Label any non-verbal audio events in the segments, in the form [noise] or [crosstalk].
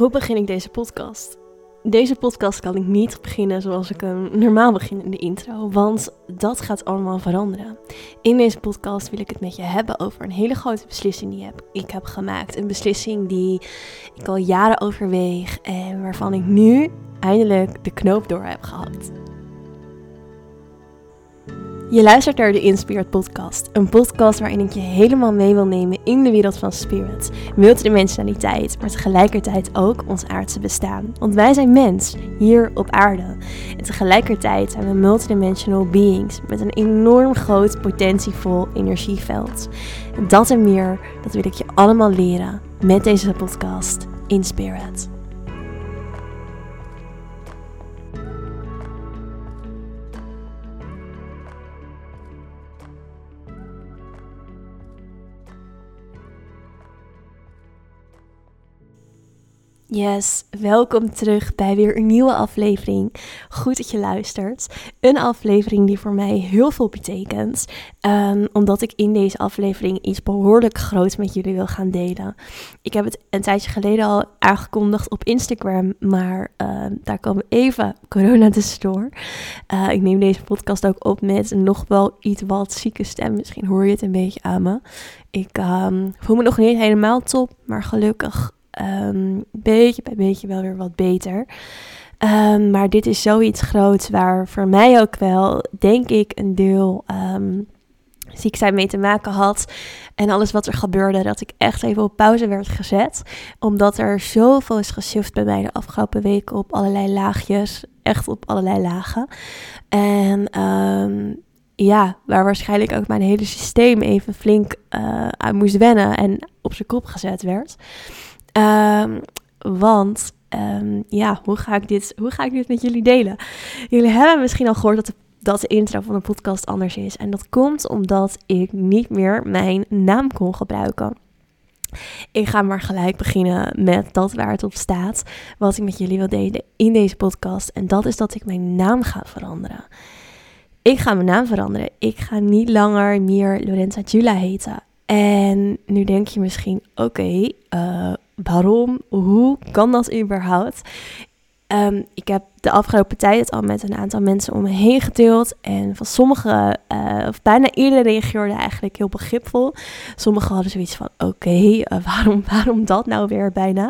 Hoe begin ik deze podcast? Deze podcast kan ik niet beginnen zoals ik hem normaal begin in de intro, want dat gaat allemaal veranderen. In deze podcast wil ik het met je hebben over een hele grote beslissing die ik heb gemaakt. Een beslissing die ik al jaren overweeg en waarvan ik nu eindelijk de knoop door heb gehad. Je luistert naar de Inspired Podcast. Een podcast waarin ik je helemaal mee wil nemen in de wereld van spirit, multidimensionaliteit, maar tegelijkertijd ook ons aardse bestaan. Want wij zijn mens, hier op aarde. En tegelijkertijd zijn we multidimensional beings met een enorm groot potentievol energieveld. En dat en meer, dat wil ik je allemaal leren met deze podcast Inspired. Yes, welkom terug bij weer een nieuwe aflevering. Goed dat je luistert. Een aflevering die voor mij heel veel betekent, um, omdat ik in deze aflevering iets behoorlijk groots met jullie wil gaan delen. Ik heb het een tijdje geleden al aangekondigd op Instagram, maar uh, daar kwam even corona [laughs] tussendoor. Uh, ik neem deze podcast ook op met nog wel iets wat zieke stem. Misschien hoor je het een beetje aan me. Ik um, voel me nog niet helemaal top, maar gelukkig um, beetje bij beetje wel weer wat beter. Um, maar dit is zoiets groots waar voor mij ook wel, denk ik, een deel um, ziek zijn mee te maken had. En alles wat er gebeurde, dat ik echt even op pauze werd gezet. Omdat er zoveel is geshift bij mij de afgelopen weken op allerlei laagjes. Echt op allerlei lagen. En ja, waar waarschijnlijk ook mijn hele systeem even flink aan moest wennen en op zijn kop gezet werd. Um, want um, ja, hoe ga, ik dit, hoe ga ik dit met jullie delen? Jullie hebben misschien al gehoord dat de, dat de intro van de podcast anders is. En dat komt omdat ik niet meer mijn naam kon gebruiken. Ik ga maar gelijk beginnen met dat waar het op staat. Wat ik met jullie wil delen in deze podcast. En dat is dat ik mijn naam ga veranderen. Ik ga mijn naam veranderen. Ik ga niet langer meer Lorenza Jula heten. En nu denk je misschien, oké, okay, uh, waarom? Hoe kan dat überhaupt? Um, ik heb de afgelopen tijd het al met een aantal mensen om me heen gedeeld. En van sommige, uh, of bijna iedereen reageerde eigenlijk heel begripvol. Sommigen hadden zoiets van: oké, uh, waarom, [laughs] waarom dat nou weer bijna?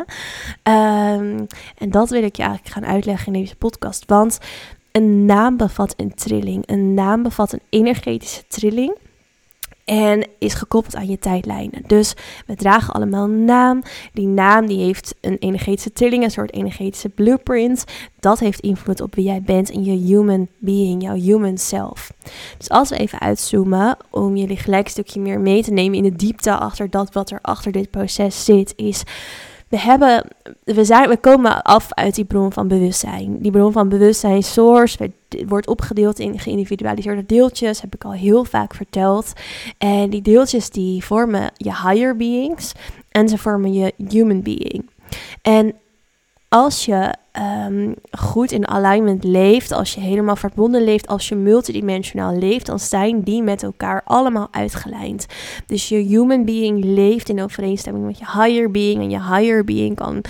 Um, en dat wil ik je eigenlijk gaan uitleggen in deze podcast. Want een naam bevat een trilling. Een naam bevat een energetische trilling. En is gekoppeld aan je tijdlijnen. Dus we dragen allemaal een naam. Die naam die heeft een energetische trilling, een soort energetische blueprint. Dat heeft invloed op wie jij bent in je human being, jouw human self. Dus als we even uitzoomen, om jullie gelijk een stukje meer mee te nemen in de diepte achter dat wat er achter dit proces zit, is we hebben, we, zijn, we komen af uit die bron van bewustzijn. Die bron van bewustzijn, source, wordt opgedeeld in geïndividualiseerde deeltjes, heb ik al heel vaak verteld. En die deeltjes die vormen je higher beings en ze vormen je human being. En als je um, goed in alignment leeft, als je helemaal verbonden leeft, als je multidimensionaal leeft, dan zijn die met elkaar allemaal uitgelijnd. Dus je human being leeft in overeenstemming met je higher being. En je higher being kan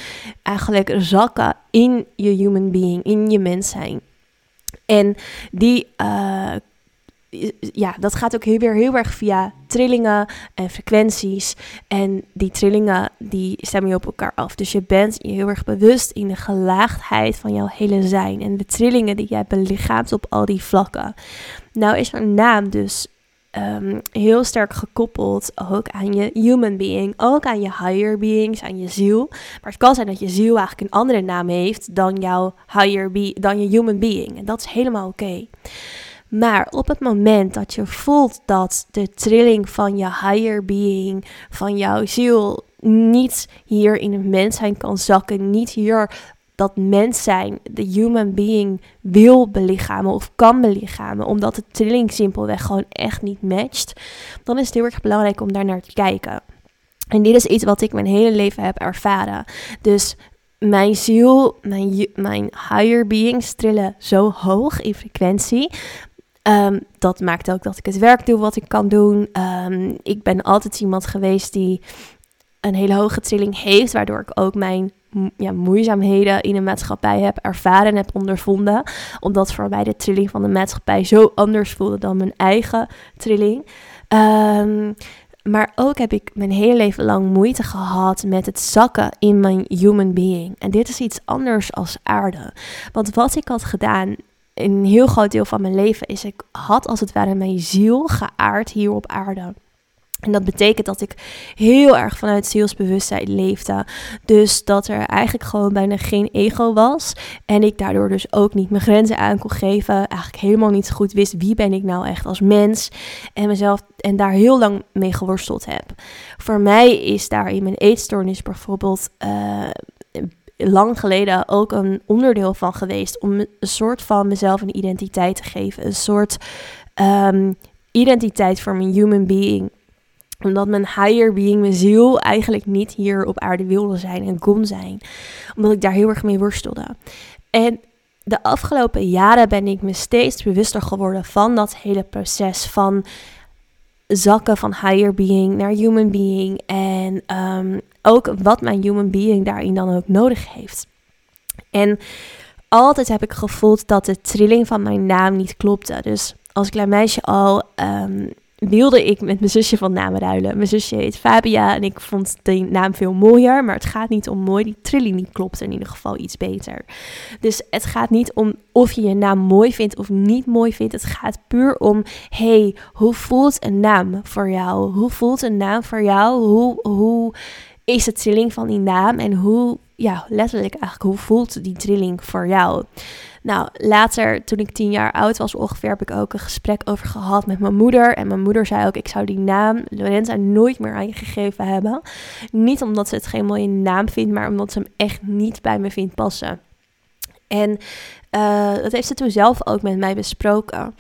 eigenlijk zakken in je human being, in je mens zijn. En die uh, ja, dat gaat ook weer heel erg via trillingen en frequenties. En die trillingen, die stemmen je op elkaar af. Dus je bent je heel erg bewust in de gelaagdheid van jouw hele zijn. En de trillingen die jij belichaamt op al die vlakken. Nou is een naam dus um, heel sterk gekoppeld ook aan je human being. Ook aan je higher beings, aan je ziel. Maar het kan zijn dat je ziel eigenlijk een andere naam heeft dan jouw higher be dan je human being. En dat is helemaal oké. Okay. Maar op het moment dat je voelt dat de trilling van je higher being, van jouw ziel, niet hier in het mens zijn kan zakken, niet hier dat mens zijn, de human being, wil belichamen of kan belichamen, omdat de trilling simpelweg gewoon echt niet matcht, dan is het heel erg belangrijk om daar naar te kijken. En dit is iets wat ik mijn hele leven heb ervaren. Dus mijn ziel, mijn, mijn higher beings trillen zo hoog in frequentie Um, dat maakt ook dat ik het werk doe wat ik kan doen. Um, ik ben altijd iemand geweest die een hele hoge trilling heeft, waardoor ik ook mijn ja, moeizaamheden in de maatschappij heb ervaren en heb ondervonden. Omdat voor mij de trilling van de maatschappij zo anders voelde dan mijn eigen trilling. Um, maar ook heb ik mijn hele leven lang moeite gehad met het zakken in mijn human being. En dit is iets anders als aarde. Want wat ik had gedaan een heel groot deel van mijn leven is, ik had als het ware mijn ziel geaard hier op aarde. En dat betekent dat ik heel erg vanuit zielsbewustzijn leefde. Dus dat er eigenlijk gewoon bijna geen ego was. En ik daardoor dus ook niet mijn grenzen aan kon geven. Eigenlijk helemaal niet goed wist wie ben ik nou echt als mens. En mezelf en daar heel lang mee geworsteld heb. Voor mij is daar in mijn eetstoornis bijvoorbeeld. Uh, lang geleden ook een onderdeel van geweest om een soort van mezelf een identiteit te geven. Een soort um, identiteit voor mijn human being omdat mijn higher being, mijn ziel, eigenlijk niet hier op aarde wilde zijn en kon zijn. Omdat ik daar heel erg mee worstelde. En de afgelopen jaren ben ik me steeds bewuster geworden van dat hele proces van zakken van higher being naar human being. En ehm, ook wat mijn human being daarin dan ook nodig heeft. En altijd heb ik gevoeld dat de trilling van mijn naam niet klopte. Dus als klein meisje al um, wilde ik met mijn zusje van naam ruilen. Mijn zusje heet Fabia en ik vond de naam veel mooier. Maar het gaat niet om mooi. Die trilling niet klopt in ieder geval iets beter. Dus het gaat niet om of je je naam mooi vindt of niet mooi vindt. Het gaat puur om, hey, hoe voelt een naam voor jou? Hoe voelt een naam voor jou? Hoe, hoe is de trilling van die naam? En hoe, ja, letterlijk eigenlijk, hoe voelt die trilling voor jou? Nou, later, toen ik tien jaar oud was ongeveer, heb ik ook een gesprek over gehad met mijn moeder. En mijn moeder zei ook, ik zou die naam Lorenza nooit meer aan je gegeven hebben. Niet omdat ze het geen mooie naam vindt, maar omdat ze hem echt niet bij me vindt passen. En uh, dat heeft ze toen zelf ook met mij besproken.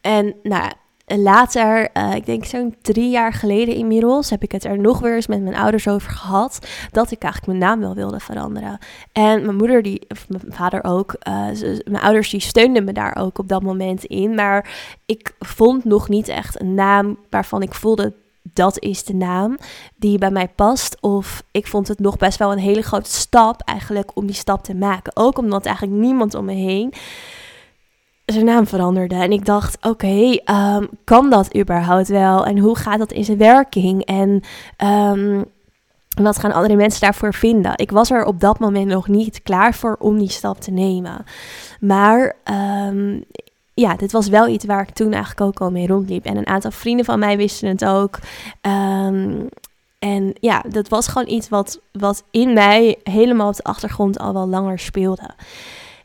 En nou, later, uh, ik denk zo'n drie jaar geleden inmiddels, heb ik het er nog weer eens met mijn ouders over gehad. Dat ik eigenlijk mijn naam wel wilde veranderen. En mijn moeder, die, of mijn vader ook, uh, mijn ouders die steunden me daar ook op dat moment in. Maar ik vond nog niet echt een naam waarvan ik voelde dat is de naam die bij mij past. Of ik vond het nog best wel een hele grote stap eigenlijk om die stap te maken. Ook omdat eigenlijk niemand om me heen zijn naam veranderde. En ik dacht, oké, ehm, kan dat überhaupt wel? En hoe gaat dat in zijn werking? En um, wat gaan andere mensen daarvoor vinden? Ik was er op dat moment nog niet klaar voor om die stap te nemen. Maar um, ja, dit was wel iets waar ik toen eigenlijk ook al mee rondliep. En een aantal vrienden van mij wisten het ook. en ja, dat was gewoon iets wat, wat in mij helemaal op de achtergrond al wel langer speelde.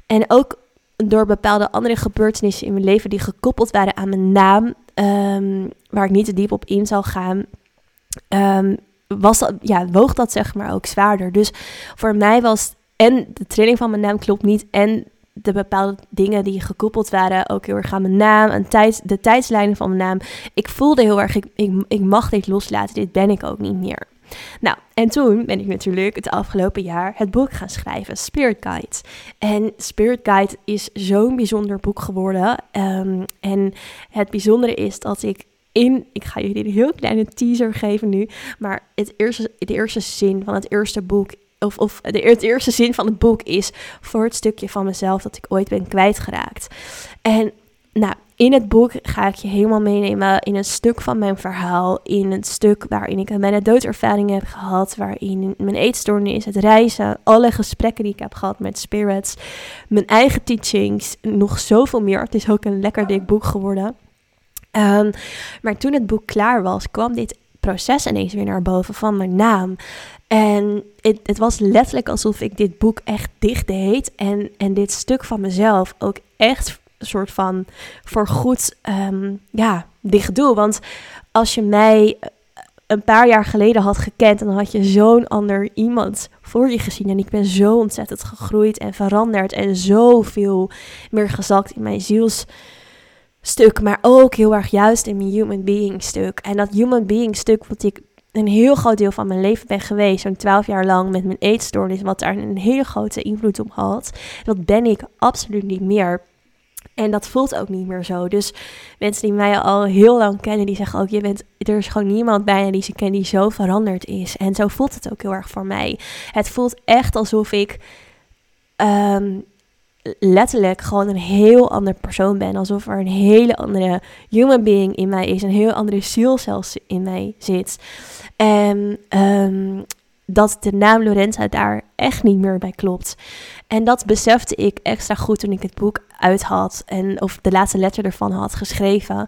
En ook door bepaalde andere gebeurtenissen in mijn leven die gekoppeld waren aan mijn naam, ehm, waar ik niet te diep op in zal gaan, um, was dat, ja, woog dat zeg maar ook zwaarder. Dus voor mij was en de trilling van mijn naam klopt niet en de bepaalde dingen die gekoppeld waren, ook heel erg aan mijn naam, en tijd, de tijdslijnen van mijn naam. Ik voelde heel erg, ik, ik, ik mag dit loslaten, dit ben ik ook niet meer. Nou, en toen ben ik natuurlijk het afgelopen jaar het boek gaan schrijven, Spirit Guide. En Spirit Guide is zo'n bijzonder boek geworden. Um, en het bijzondere is dat ik in, ik ga jullie een heel kleine teaser geven nu, maar het eerste, de eerste zin van het eerste boek of, of de, de, eerste zin van het boek is voor het stukje van mezelf dat ik ooit ben kwijtgeraakt. En nou, in het boek ga ik je helemaal meenemen in een stuk van mijn verhaal. In een stuk waarin ik bijna doodervaring heb gehad. Waarin mijn eetstoornis, het reizen, alle gesprekken die ik heb gehad met spirits. Mijn eigen teachings, nog zoveel meer. Het is ook een lekker dik boek geworden. Um, maar toen het boek klaar was, kwam dit proces ineens weer naar boven van mijn naam. En het, het, was letterlijk alsof ik dit boek echt dicht deed. En, en dit stuk van mezelf ook echt soort van voorgoed um, ja, dicht doe. Want als je mij eh, een paar jaar geleden had gekend, dan had je zo'n ander iemand voor je gezien. En ik ben zo ontzettend gegroeid en veranderd en zoveel meer gezakt in mijn zielsstuk, maar ook heel erg juist in mijn human being stuk. En dat human being stuk wat ik een heel groot deel van mijn leven ben geweest, zo'n twaalf jaar lang met mijn eetstoornis, wat daar een hele grote invloed op had, dat ben ik absoluut niet meer. En dat voelt ook niet meer zo. Dus mensen die mij al heel lang kennen, die zeggen ook: je bent, er is gewoon niemand bijna die ze kennen die zo veranderd is. En zo voelt het ook heel erg voor mij. Het voelt echt alsof ik ehm, letterlijk gewoon een heel ander persoon ben. Alsof er een hele andere human being in mij is. Een heel andere ziel zelfs in mij zit. En um, dat de naam Lorenza daar echt niet meer bij klopt. En dat besefte ik extra goed toen ik het boek uit had. En, of de laatste letter ervan had geschreven.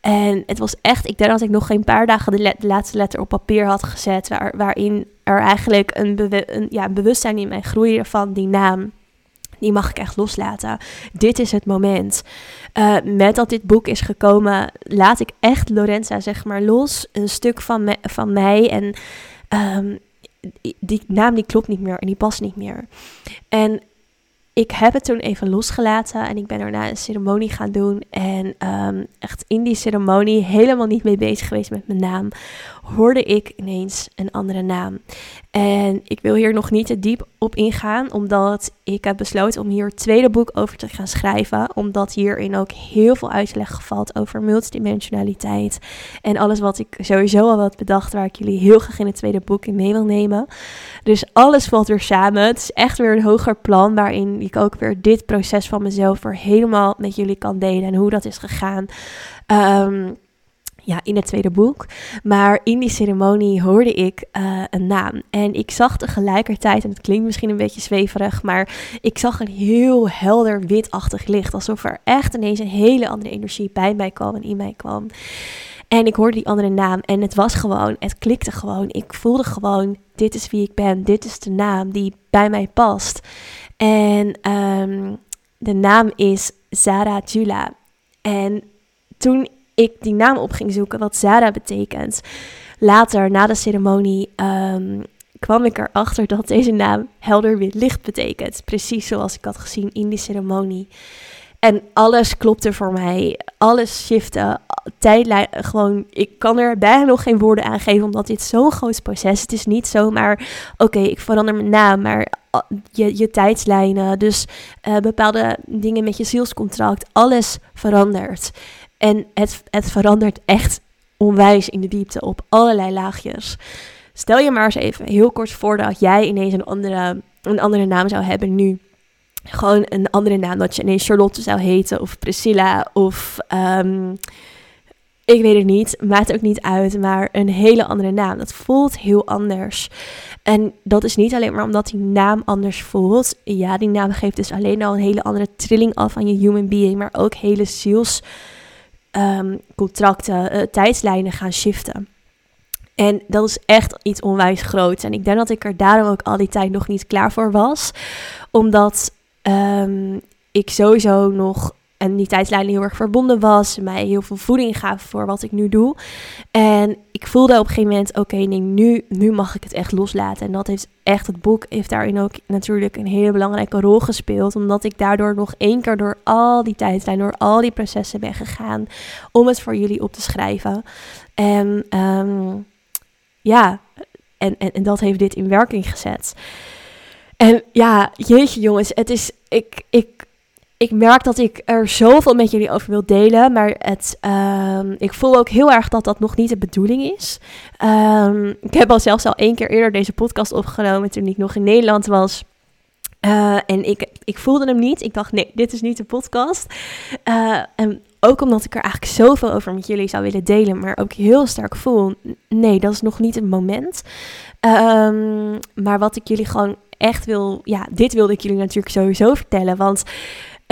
En het was echt, ik denk dat ik nog geen paar dagen de, laatste letter op papier had gezet. Waar, waarin er eigenlijk een, een, ja, bewustzijn in mij groeide van die naam. Die mag ik echt loslaten. Dit is het moment. Uh, met dat dit boek is gekomen, laat ik echt Lorenza zeg maar los. Een stuk van, van mij. En um, die naam die klopt niet meer en die past niet meer. En ik heb het toen even losgelaten en ik ben daarna een ceremonie gaan doen. En um, echt in die ceremonie, helemaal niet mee bezig geweest met mijn naam, hoorde ik ineens een andere naam. En ik wil hier nog niet te diep op ingaan, omdat ik heb besloten om hier het tweede boek over te gaan schrijven. Omdat hierin ook heel veel uitleg valt over multidimensionaliteit. En alles wat ik sowieso al had bedacht, waar ik jullie heel graag in het tweede boek in mee wil nemen. Dus alles valt weer samen. Het is echt weer een hoger plan waarin ik ook weer dit proces van mezelf weer helemaal met jullie kan delen en hoe dat is gegaan. Um, ja, in het tweede boek. Maar in die ceremonie hoorde ik uh, een naam. En ik zag tegelijkertijd, en het klinkt misschien een beetje zweverig, maar ik zag een heel helder witachtig licht. Alsof er echt ineens een hele andere energie bij mij kwam en in mij kwam. En ik hoorde die andere naam en het was gewoon, het klikte gewoon. Ik voelde gewoon, dit is wie ik ben, dit is de naam die bij mij past. En um, de naam is Zara Jula. En toen ik die naam op ging zoeken, wat Zara betekent. Later, na de ceremonie, um, kwam ik erachter dat deze naam helder wit licht betekent. Precies zoals ik had gezien in die ceremonie. En alles klopte voor mij. Alles shifte. Tijdlijn, gewoon, ik kan er bijna nog geen woorden aan geven, omdat dit zo'n groot proces is. Het is niet zomaar, oké, ik verander mijn naam, maar je, je tijdslijnen, dus uh, bepaalde dingen met je zielscontract, alles verandert. En het, het verandert echt onwijs in de diepte op allerlei laagjes. Stel je maar eens even heel kort voor dat jij ineens een andere, een andere naam zou hebben nu. Gewoon een andere naam, dat je ineens Charlotte zou heten of Priscilla of um, ik weet het niet, maakt ook niet uit, maar een hele andere naam. Dat voelt heel anders. En dat is niet alleen maar omdat die naam anders voelt. Ja, die naam geeft dus alleen al een hele andere trilling af aan je human being, maar ook hele ziels um, contracten, uh, tijdslijnen gaan shiften. En dat is echt iets onwijs groots. En ik denk dat ik er daarom ook al die tijd nog niet klaar voor was. Omdat um, ik sowieso nog en die tijdslijn heel erg verbonden was. Mij heel veel voeding gaf voor wat ik nu doe. En ik voelde op een gegeven moment, oké, nu, nu mag ik het echt loslaten. En dat heeft echt, het boek heeft daarin ook natuurlijk een hele belangrijke rol gespeeld. Omdat ik daardoor nog één keer door al die tijdslijn, door al die processen ben gegaan. Om het voor jullie op te schrijven. En um, ja, en, en, en dat heeft dit in werking gezet. En ja, jeetje jongens, het is, ik, ik, ik merk dat ik er zoveel met jullie over wil delen. Maar het, um, ik voel ook heel erg dat dat nog niet de bedoeling is. Um, ik heb al zelfs al één keer eerder deze podcast opgenomen toen ik nog in Nederland was. Uh, en ik, ik voelde hem niet. Ik dacht, nee, dit is niet de podcast. Uh, en ook omdat ik er eigenlijk zoveel over met jullie zou willen delen, maar ook heel sterk voel, nee, dat is nog niet het moment. Um, maar wat ik jullie gewoon echt wil, ja, dit wilde ik jullie natuurlijk sowieso vertellen, want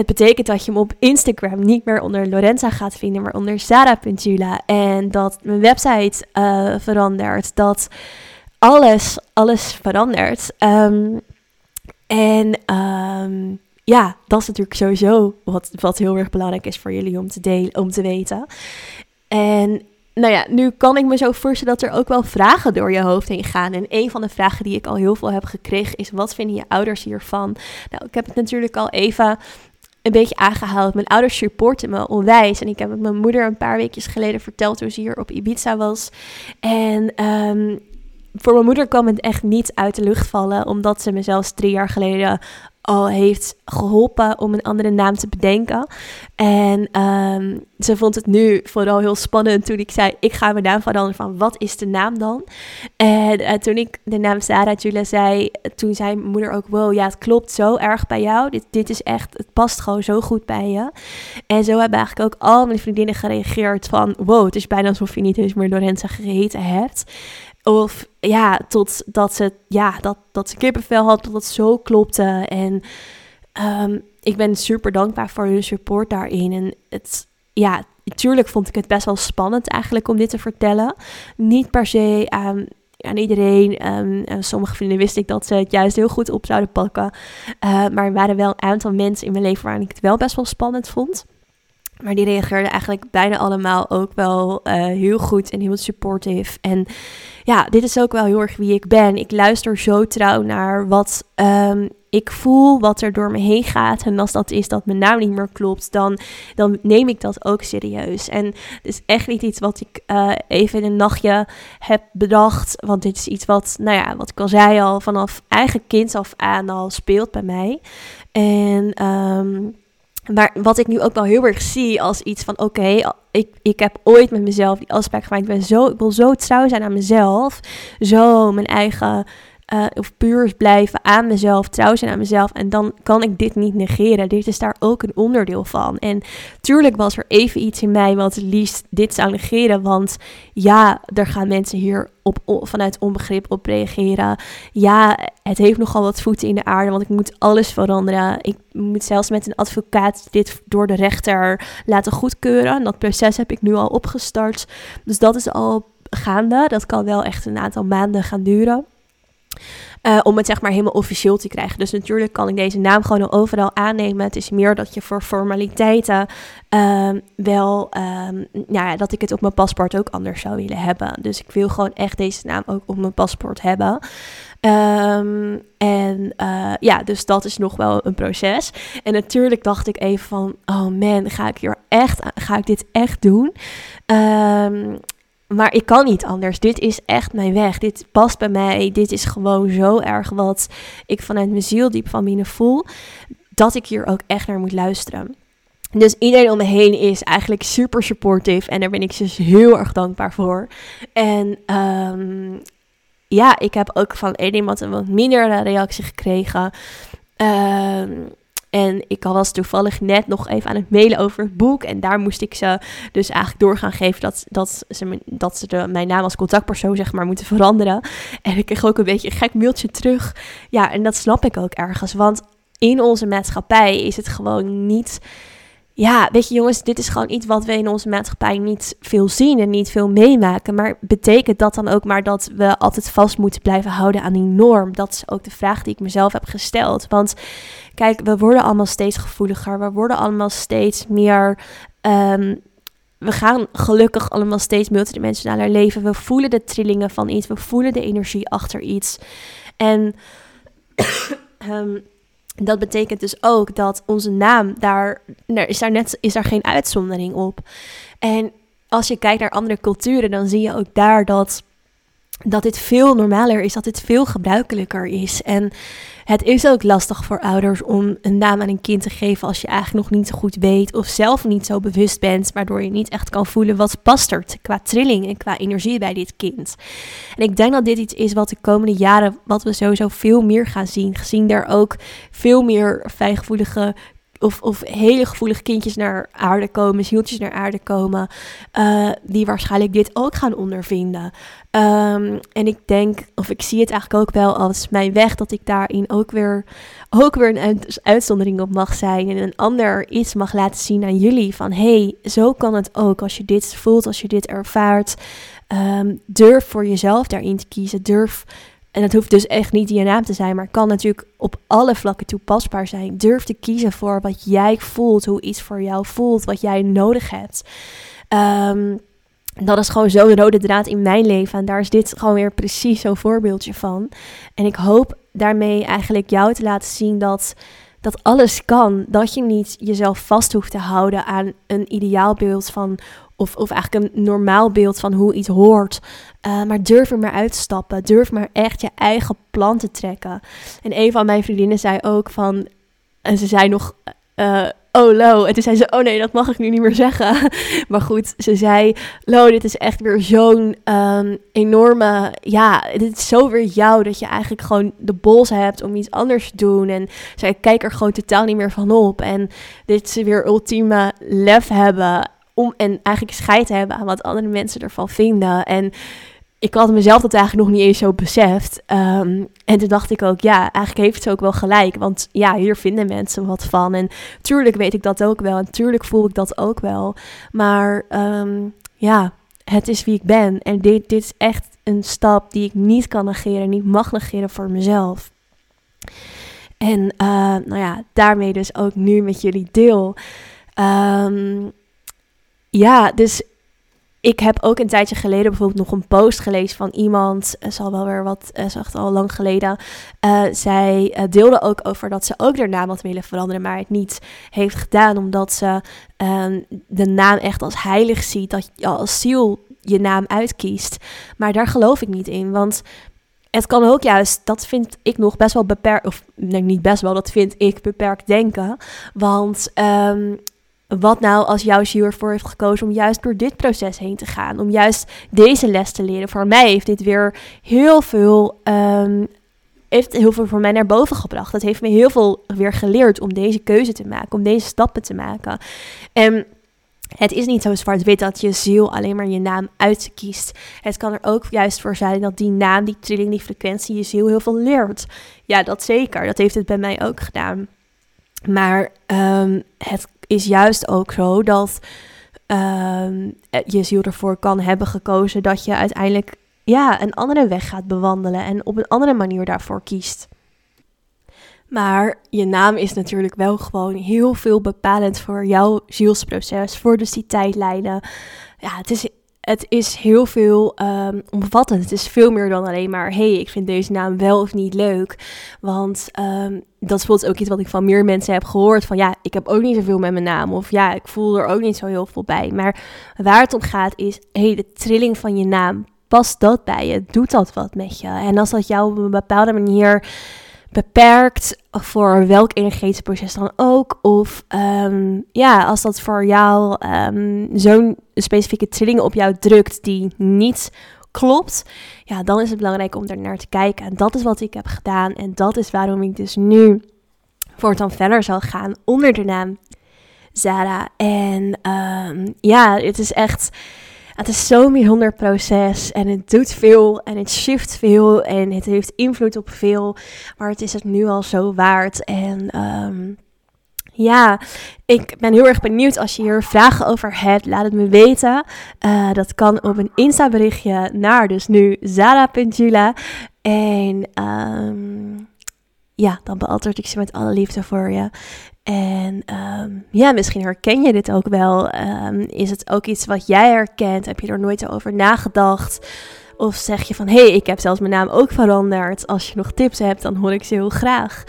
het betekent dat je me op Instagram niet meer onder Lorenza gaat vinden, maar onder Sarah.jula. En dat mijn website uh, verandert. Dat alles, alles verandert. Um, en um, ja, dat is natuurlijk sowieso wat, wat heel erg belangrijk is voor jullie om te delen, om te weten. En nou ja, nu kan ik me zo voorstellen dat er ook wel vragen door je hoofd heen gaan. En een van de vragen die ik al heel veel heb gekregen is: wat vinden je ouders hiervan? Nou, ik heb het natuurlijk al even een beetje aangehaald. Mijn ouders supporten me onwijs. En ik heb het mijn moeder een paar weken geleden verteld toen ze hier op Ibiza was. En um, voor mijn moeder kwam het echt niet uit de lucht vallen, omdat ze me zelfs drie jaar geleden al heeft geholpen om een andere naam te bedenken. En ehm, ze vond het nu vooral heel spannend toen ik zei: Ik ga mijn naam veranderen. Van wat is de naam dan? En uh, toen ik de naam Sarah Julia zei, toen zei mijn moeder ook: Wow, ja, het klopt zo erg bij jou. Dit, dit is echt, het past gewoon zo goed bij je. En zo hebben eigenlijk ook al mijn vriendinnen gereageerd: van wow, het is bijna alsof je niet eens meer Lorenza geheten hebt. Of ja, tot dat ze, ja, dat, dat ze kippenvel had, dat het zo klopte. En ehm, ik ben super dankbaar voor hun support daarin. En het, ja, natuurlijk vond ik het best wel spannend eigenlijk om dit te vertellen. Niet per se aan, aan iedereen. Um, sommige vrienden wist ik dat ze het juist heel goed op zouden pakken. Uh, maar er waren wel een aantal mensen in mijn leven waarin ik het wel best wel spannend vond. Maar die reageerden eigenlijk bijna allemaal ook wel uh, heel goed en heel supportive. En ja, dit is ook wel heel erg wie ik ben. Ik luister zo trouw naar wat um, ik voel, wat er door me heen gaat. En als dat is dat mijn naam niet meer klopt, dan, dan neem ik dat ook serieus. En het is echt niet iets wat ik uh, even in een nachtje heb bedacht. Want dit is iets wat, nou ja, wat ik al zei al, vanaf eigen kind af aan al speelt bij mij. En... Um, maar wat ik nu ook wel heel erg zie als iets van: oké, ik, ik heb ooit met mezelf die afspraak gemaakt. Ik, ben zo, ik wil zo trouw zijn aan mezelf. Zo mijn eigen uh, of puur blijven aan mezelf, trouw zijn aan mezelf. En dan kan ik dit niet negeren. Dit is daar ook een onderdeel van. En tuurlijk was er even iets in mij wat het liefst dit zou negeren. Want ja, er gaan mensen hier op, vanuit onbegrip op reageren. Ja, het heeft nogal wat voeten in de aarde, want ik moet alles veranderen. Ik moet zelfs met een advocaat dit door de rechter laten goedkeuren. En dat proces heb ik nu al opgestart. Dus dat is al gaande. Dat kan wel echt een aantal maanden gaan duren. Uh, om het zeg maar helemaal officieel te krijgen. Dus natuurlijk kan ik deze naam gewoon overal aannemen. Het is meer dat je voor formaliteiten uh, wel, um, ja, dat ik het op mijn paspoort ook anders zou willen hebben. Dus ik wil gewoon echt deze naam ook op mijn paspoort hebben. Um, en uh, ja, dus dat is nog wel een proces. En natuurlijk dacht ik even van, oh man, ga ik hier echt, ga ik dit echt doen? Maar ik kan niet anders. Dit is echt mijn weg. Dit past bij mij. Dit is gewoon zo erg wat ik vanuit mijn ziel diep van binnen voel. Dat ik hier ook echt naar moet luisteren. Dus iedereen om me heen is eigenlijk super supportive. En daar ben ik dus heel erg dankbaar voor. En um, ja, ik heb ook van één iemand een wat mindere reactie gekregen. Um, en ik was toevallig net nog even aan het mailen over het boek. En daar moest ik ze dus eigenlijk door gaan geven dat, dat ze, dat ze mijn naam als contactpersoon zeg maar moeten veranderen. En ik kreeg ook een beetje een gek mailtje terug. Ja, en dat snap ik ook ergens. Want in onze maatschappij is het gewoon niet ja, weet je jongens, dit is gewoon iets wat we in onze maatschappij niet veel zien en niet veel meemaken. Maar betekent dat dan ook maar dat we altijd vast moeten blijven houden aan die norm? Dat is ook de vraag die ik mezelf heb gesteld. Want kijk, we worden allemaal steeds gevoeliger. We worden allemaal steeds meer. Um, we gaan gelukkig allemaal steeds multidimensionaler leven. We voelen de trillingen van iets. We voelen de energie achter iets. En um, [coughs] dat betekent dus ook dat onze naam, daar, is, daar net, is daar geen uitzondering op. En als je kijkt naar andere culturen, dan zie je ook daar dat dat dit veel normaler is, dat dit veel gebruikelijker is. En het is ook lastig voor ouders om een naam aan een kind te geven als je eigenlijk nog niet zo goed weet of zelf niet zo bewust bent, waardoor je niet echt kan voelen wat past er qua trilling en qua energie bij dit kind. En ik denk dat dit iets is wat de komende jaren, wat we sowieso veel meer gaan zien, gezien er ook veel meer fijngevoelige of, of hele gevoelige kindjes naar aarde komen, zieltjes naar aarde komen, uh, die waarschijnlijk dit ook gaan ondervinden. Um, en ik denk, of ik zie het eigenlijk ook wel als mijn weg, dat ik daarin ook weer, ook weer een uitzondering op mag zijn en een ander iets mag laten zien aan jullie van, hey, zo kan het ook als je dit voelt, als je dit ervaart. Um, durf voor jezelf daarin te kiezen, durf en het hoeft dus echt niet je naam te zijn, maar kan natuurlijk op alle vlakken toepasbaar zijn. Durf te kiezen voor wat jij voelt, hoe iets voor jou voelt, wat jij nodig hebt. Um, dat is gewoon zo'n rode draad in mijn leven. En daar is dit gewoon weer precies zo'n voorbeeldje van. En ik hoop daarmee eigenlijk jou te laten zien dat dat alles kan. Dat je niet jezelf vast hoeft te houden aan een ideaalbeeld van. Of, of eigenlijk een normaal beeld van hoe iets hoort. Uh, maar durf er maar uit te stappen. Durf maar echt je eigen plan te trekken. En een van mijn vriendinnen zei ook van. En ze zei nog. Uh, oh Lo. En toen zei ze, oh nee, dat mag ik nu niet meer zeggen. [laughs] maar goed, ze zei, Lo, dit is echt weer zo'n um, enorme, ja, dit is zo weer jou dat je eigenlijk gewoon de bols hebt om iets anders te doen. En zij kijk er gewoon totaal niet meer van op. En dit ze weer ultieme lef hebben om en eigenlijk scheid hebben aan wat andere mensen ervan vinden. En ik had mezelf dat eigenlijk nog niet eens zo beseft. Um, en toen dacht ik ook, ja, eigenlijk heeft ze ook wel gelijk. Want ja, hier vinden mensen wat van. En tuurlijk weet ik dat ook wel. En tuurlijk voel ik dat ook wel. Maar um, ja, het is wie ik ben. En dit, dit is echt een stap die ik niet kan negeren, niet mag negeren voor mezelf. En uh, nou ja, daarmee dus ook nu met jullie deel. Um, ja, dus ik heb ook een tijdje geleden bijvoorbeeld nog een post gelezen van iemand. Het zal wel weer wat, uh, echt al lang geleden. Uh, zij deelde ook over dat ze ook haar naam had willen veranderen, maar het niet heeft gedaan. Omdat ze ehm, de naam echt als heilig ziet. Dat je als ziel je naam uitkiest. Maar daar geloof ik niet in. Want het kan ook juist, dat vind ik nog best wel beperkt. Of nee, niet best wel, dat vind ik beperkt denken. Want um, wat nou als jouw ziel ervoor heeft gekozen om juist door dit proces heen te gaan? Om juist deze les te leren. Voor mij heeft dit weer heel veel, um, heeft heel veel voor mij naar boven gebracht. Het heeft me heel veel weer geleerd om deze keuze te maken, om deze stappen te maken. En het is niet zo zwart-wit dat je ziel alleen maar je naam uitkiest. Het kan er ook juist voor zijn dat die naam, die trilling, die frequentie je ziel heel veel leert. Ja, dat zeker. Dat heeft het bij mij ook gedaan. Maar um, het is juist ook zo dat uh, je ziel ervoor kan hebben gekozen dat je uiteindelijk ja, een andere weg gaat bewandelen en op een andere manier daarvoor kiest. Maar je naam is natuurlijk wel gewoon heel veel bepalend voor jouw zielsproces, voor dus die tijdlijnen. Ja, het is het is heel veel um, omvattend. Het is veel meer dan alleen maar: hey, ik vind deze naam wel of niet leuk. Want um, dat voelt ook iets wat ik van meer mensen heb gehoord. Van ja, ik heb ook niet zoveel met mijn naam. Of ja, ik voel er ook niet zo heel veel bij. Maar waar het om gaat is: hey, de trilling van je naam. Past dat bij je? Doet dat wat met je? En als dat jou op een bepaalde manier beperkt voor welk energetisch proces dan ook. Of um, ja, als dat voor jou um, zo'n specifieke trilling op jou drukt die niet klopt, ja, dan is het belangrijk om er naar te kijken. En dat is wat ik heb gedaan. En dat is waarom ik dus nu voortaan verder zal gaan onder de naam Zara. En um, ja, het is echt het is zo'n bijzonder proces en het doet veel en het shift veel en het heeft invloed op veel. Maar het is het nu al zo waard. En um, ja, ik ben heel erg benieuwd als je hier vragen over hebt. Laat het me weten. Uh, dat kan op een Insta berichtje naar dus nu zara.jula. En um, ja, dan beantwoord ik ze met alle liefde voor je. En um, ja, misschien herken je dit ook wel. Um, is het ook iets wat jij herkent? Heb je er nooit over nagedacht? Of zeg je van, hé, hey, ik heb zelfs mijn naam ook veranderd. Als je nog tips hebt, dan hoor ik ze heel graag.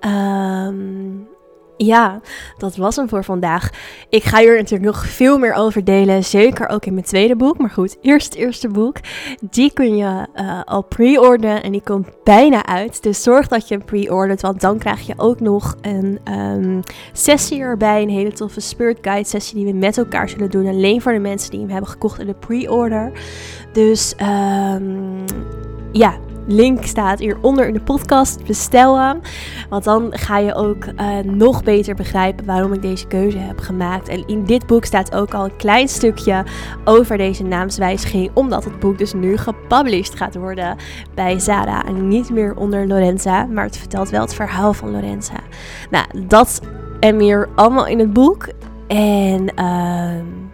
Um, ja, dat was hem voor vandaag. Ik ga hier natuurlijk nog veel meer over delen. Zeker ook in mijn tweede boek. Maar goed, eerst het eerste boek. Die kun je uh, al pre-orderen. En die komt bijna uit. Dus zorg dat je hem pre-ordert. Want dan krijg je ook nog een um, sessie erbij. Een hele toffe Spirit Guide sessie die we met elkaar zullen doen. Alleen voor de mensen die hem hebben gekocht in de pre-order. Dus um, ja, Link staat hieronder in de podcast. Bestel hem. Want dan ga je ook uh, nog beter begrijpen waarom ik deze keuze heb gemaakt. En in dit boek staat ook al een klein stukje over deze naamswijziging. Omdat het boek dus nu gepublished gaat worden bij Zara. En niet meer onder Lorenza. Maar het vertelt wel het verhaal van Lorenza. Nou, dat en meer allemaal in het boek. En... Uh,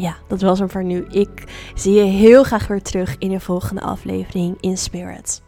ja, dat was hem voor nu. Ik zie je heel graag weer terug in de volgende aflevering in Spirit.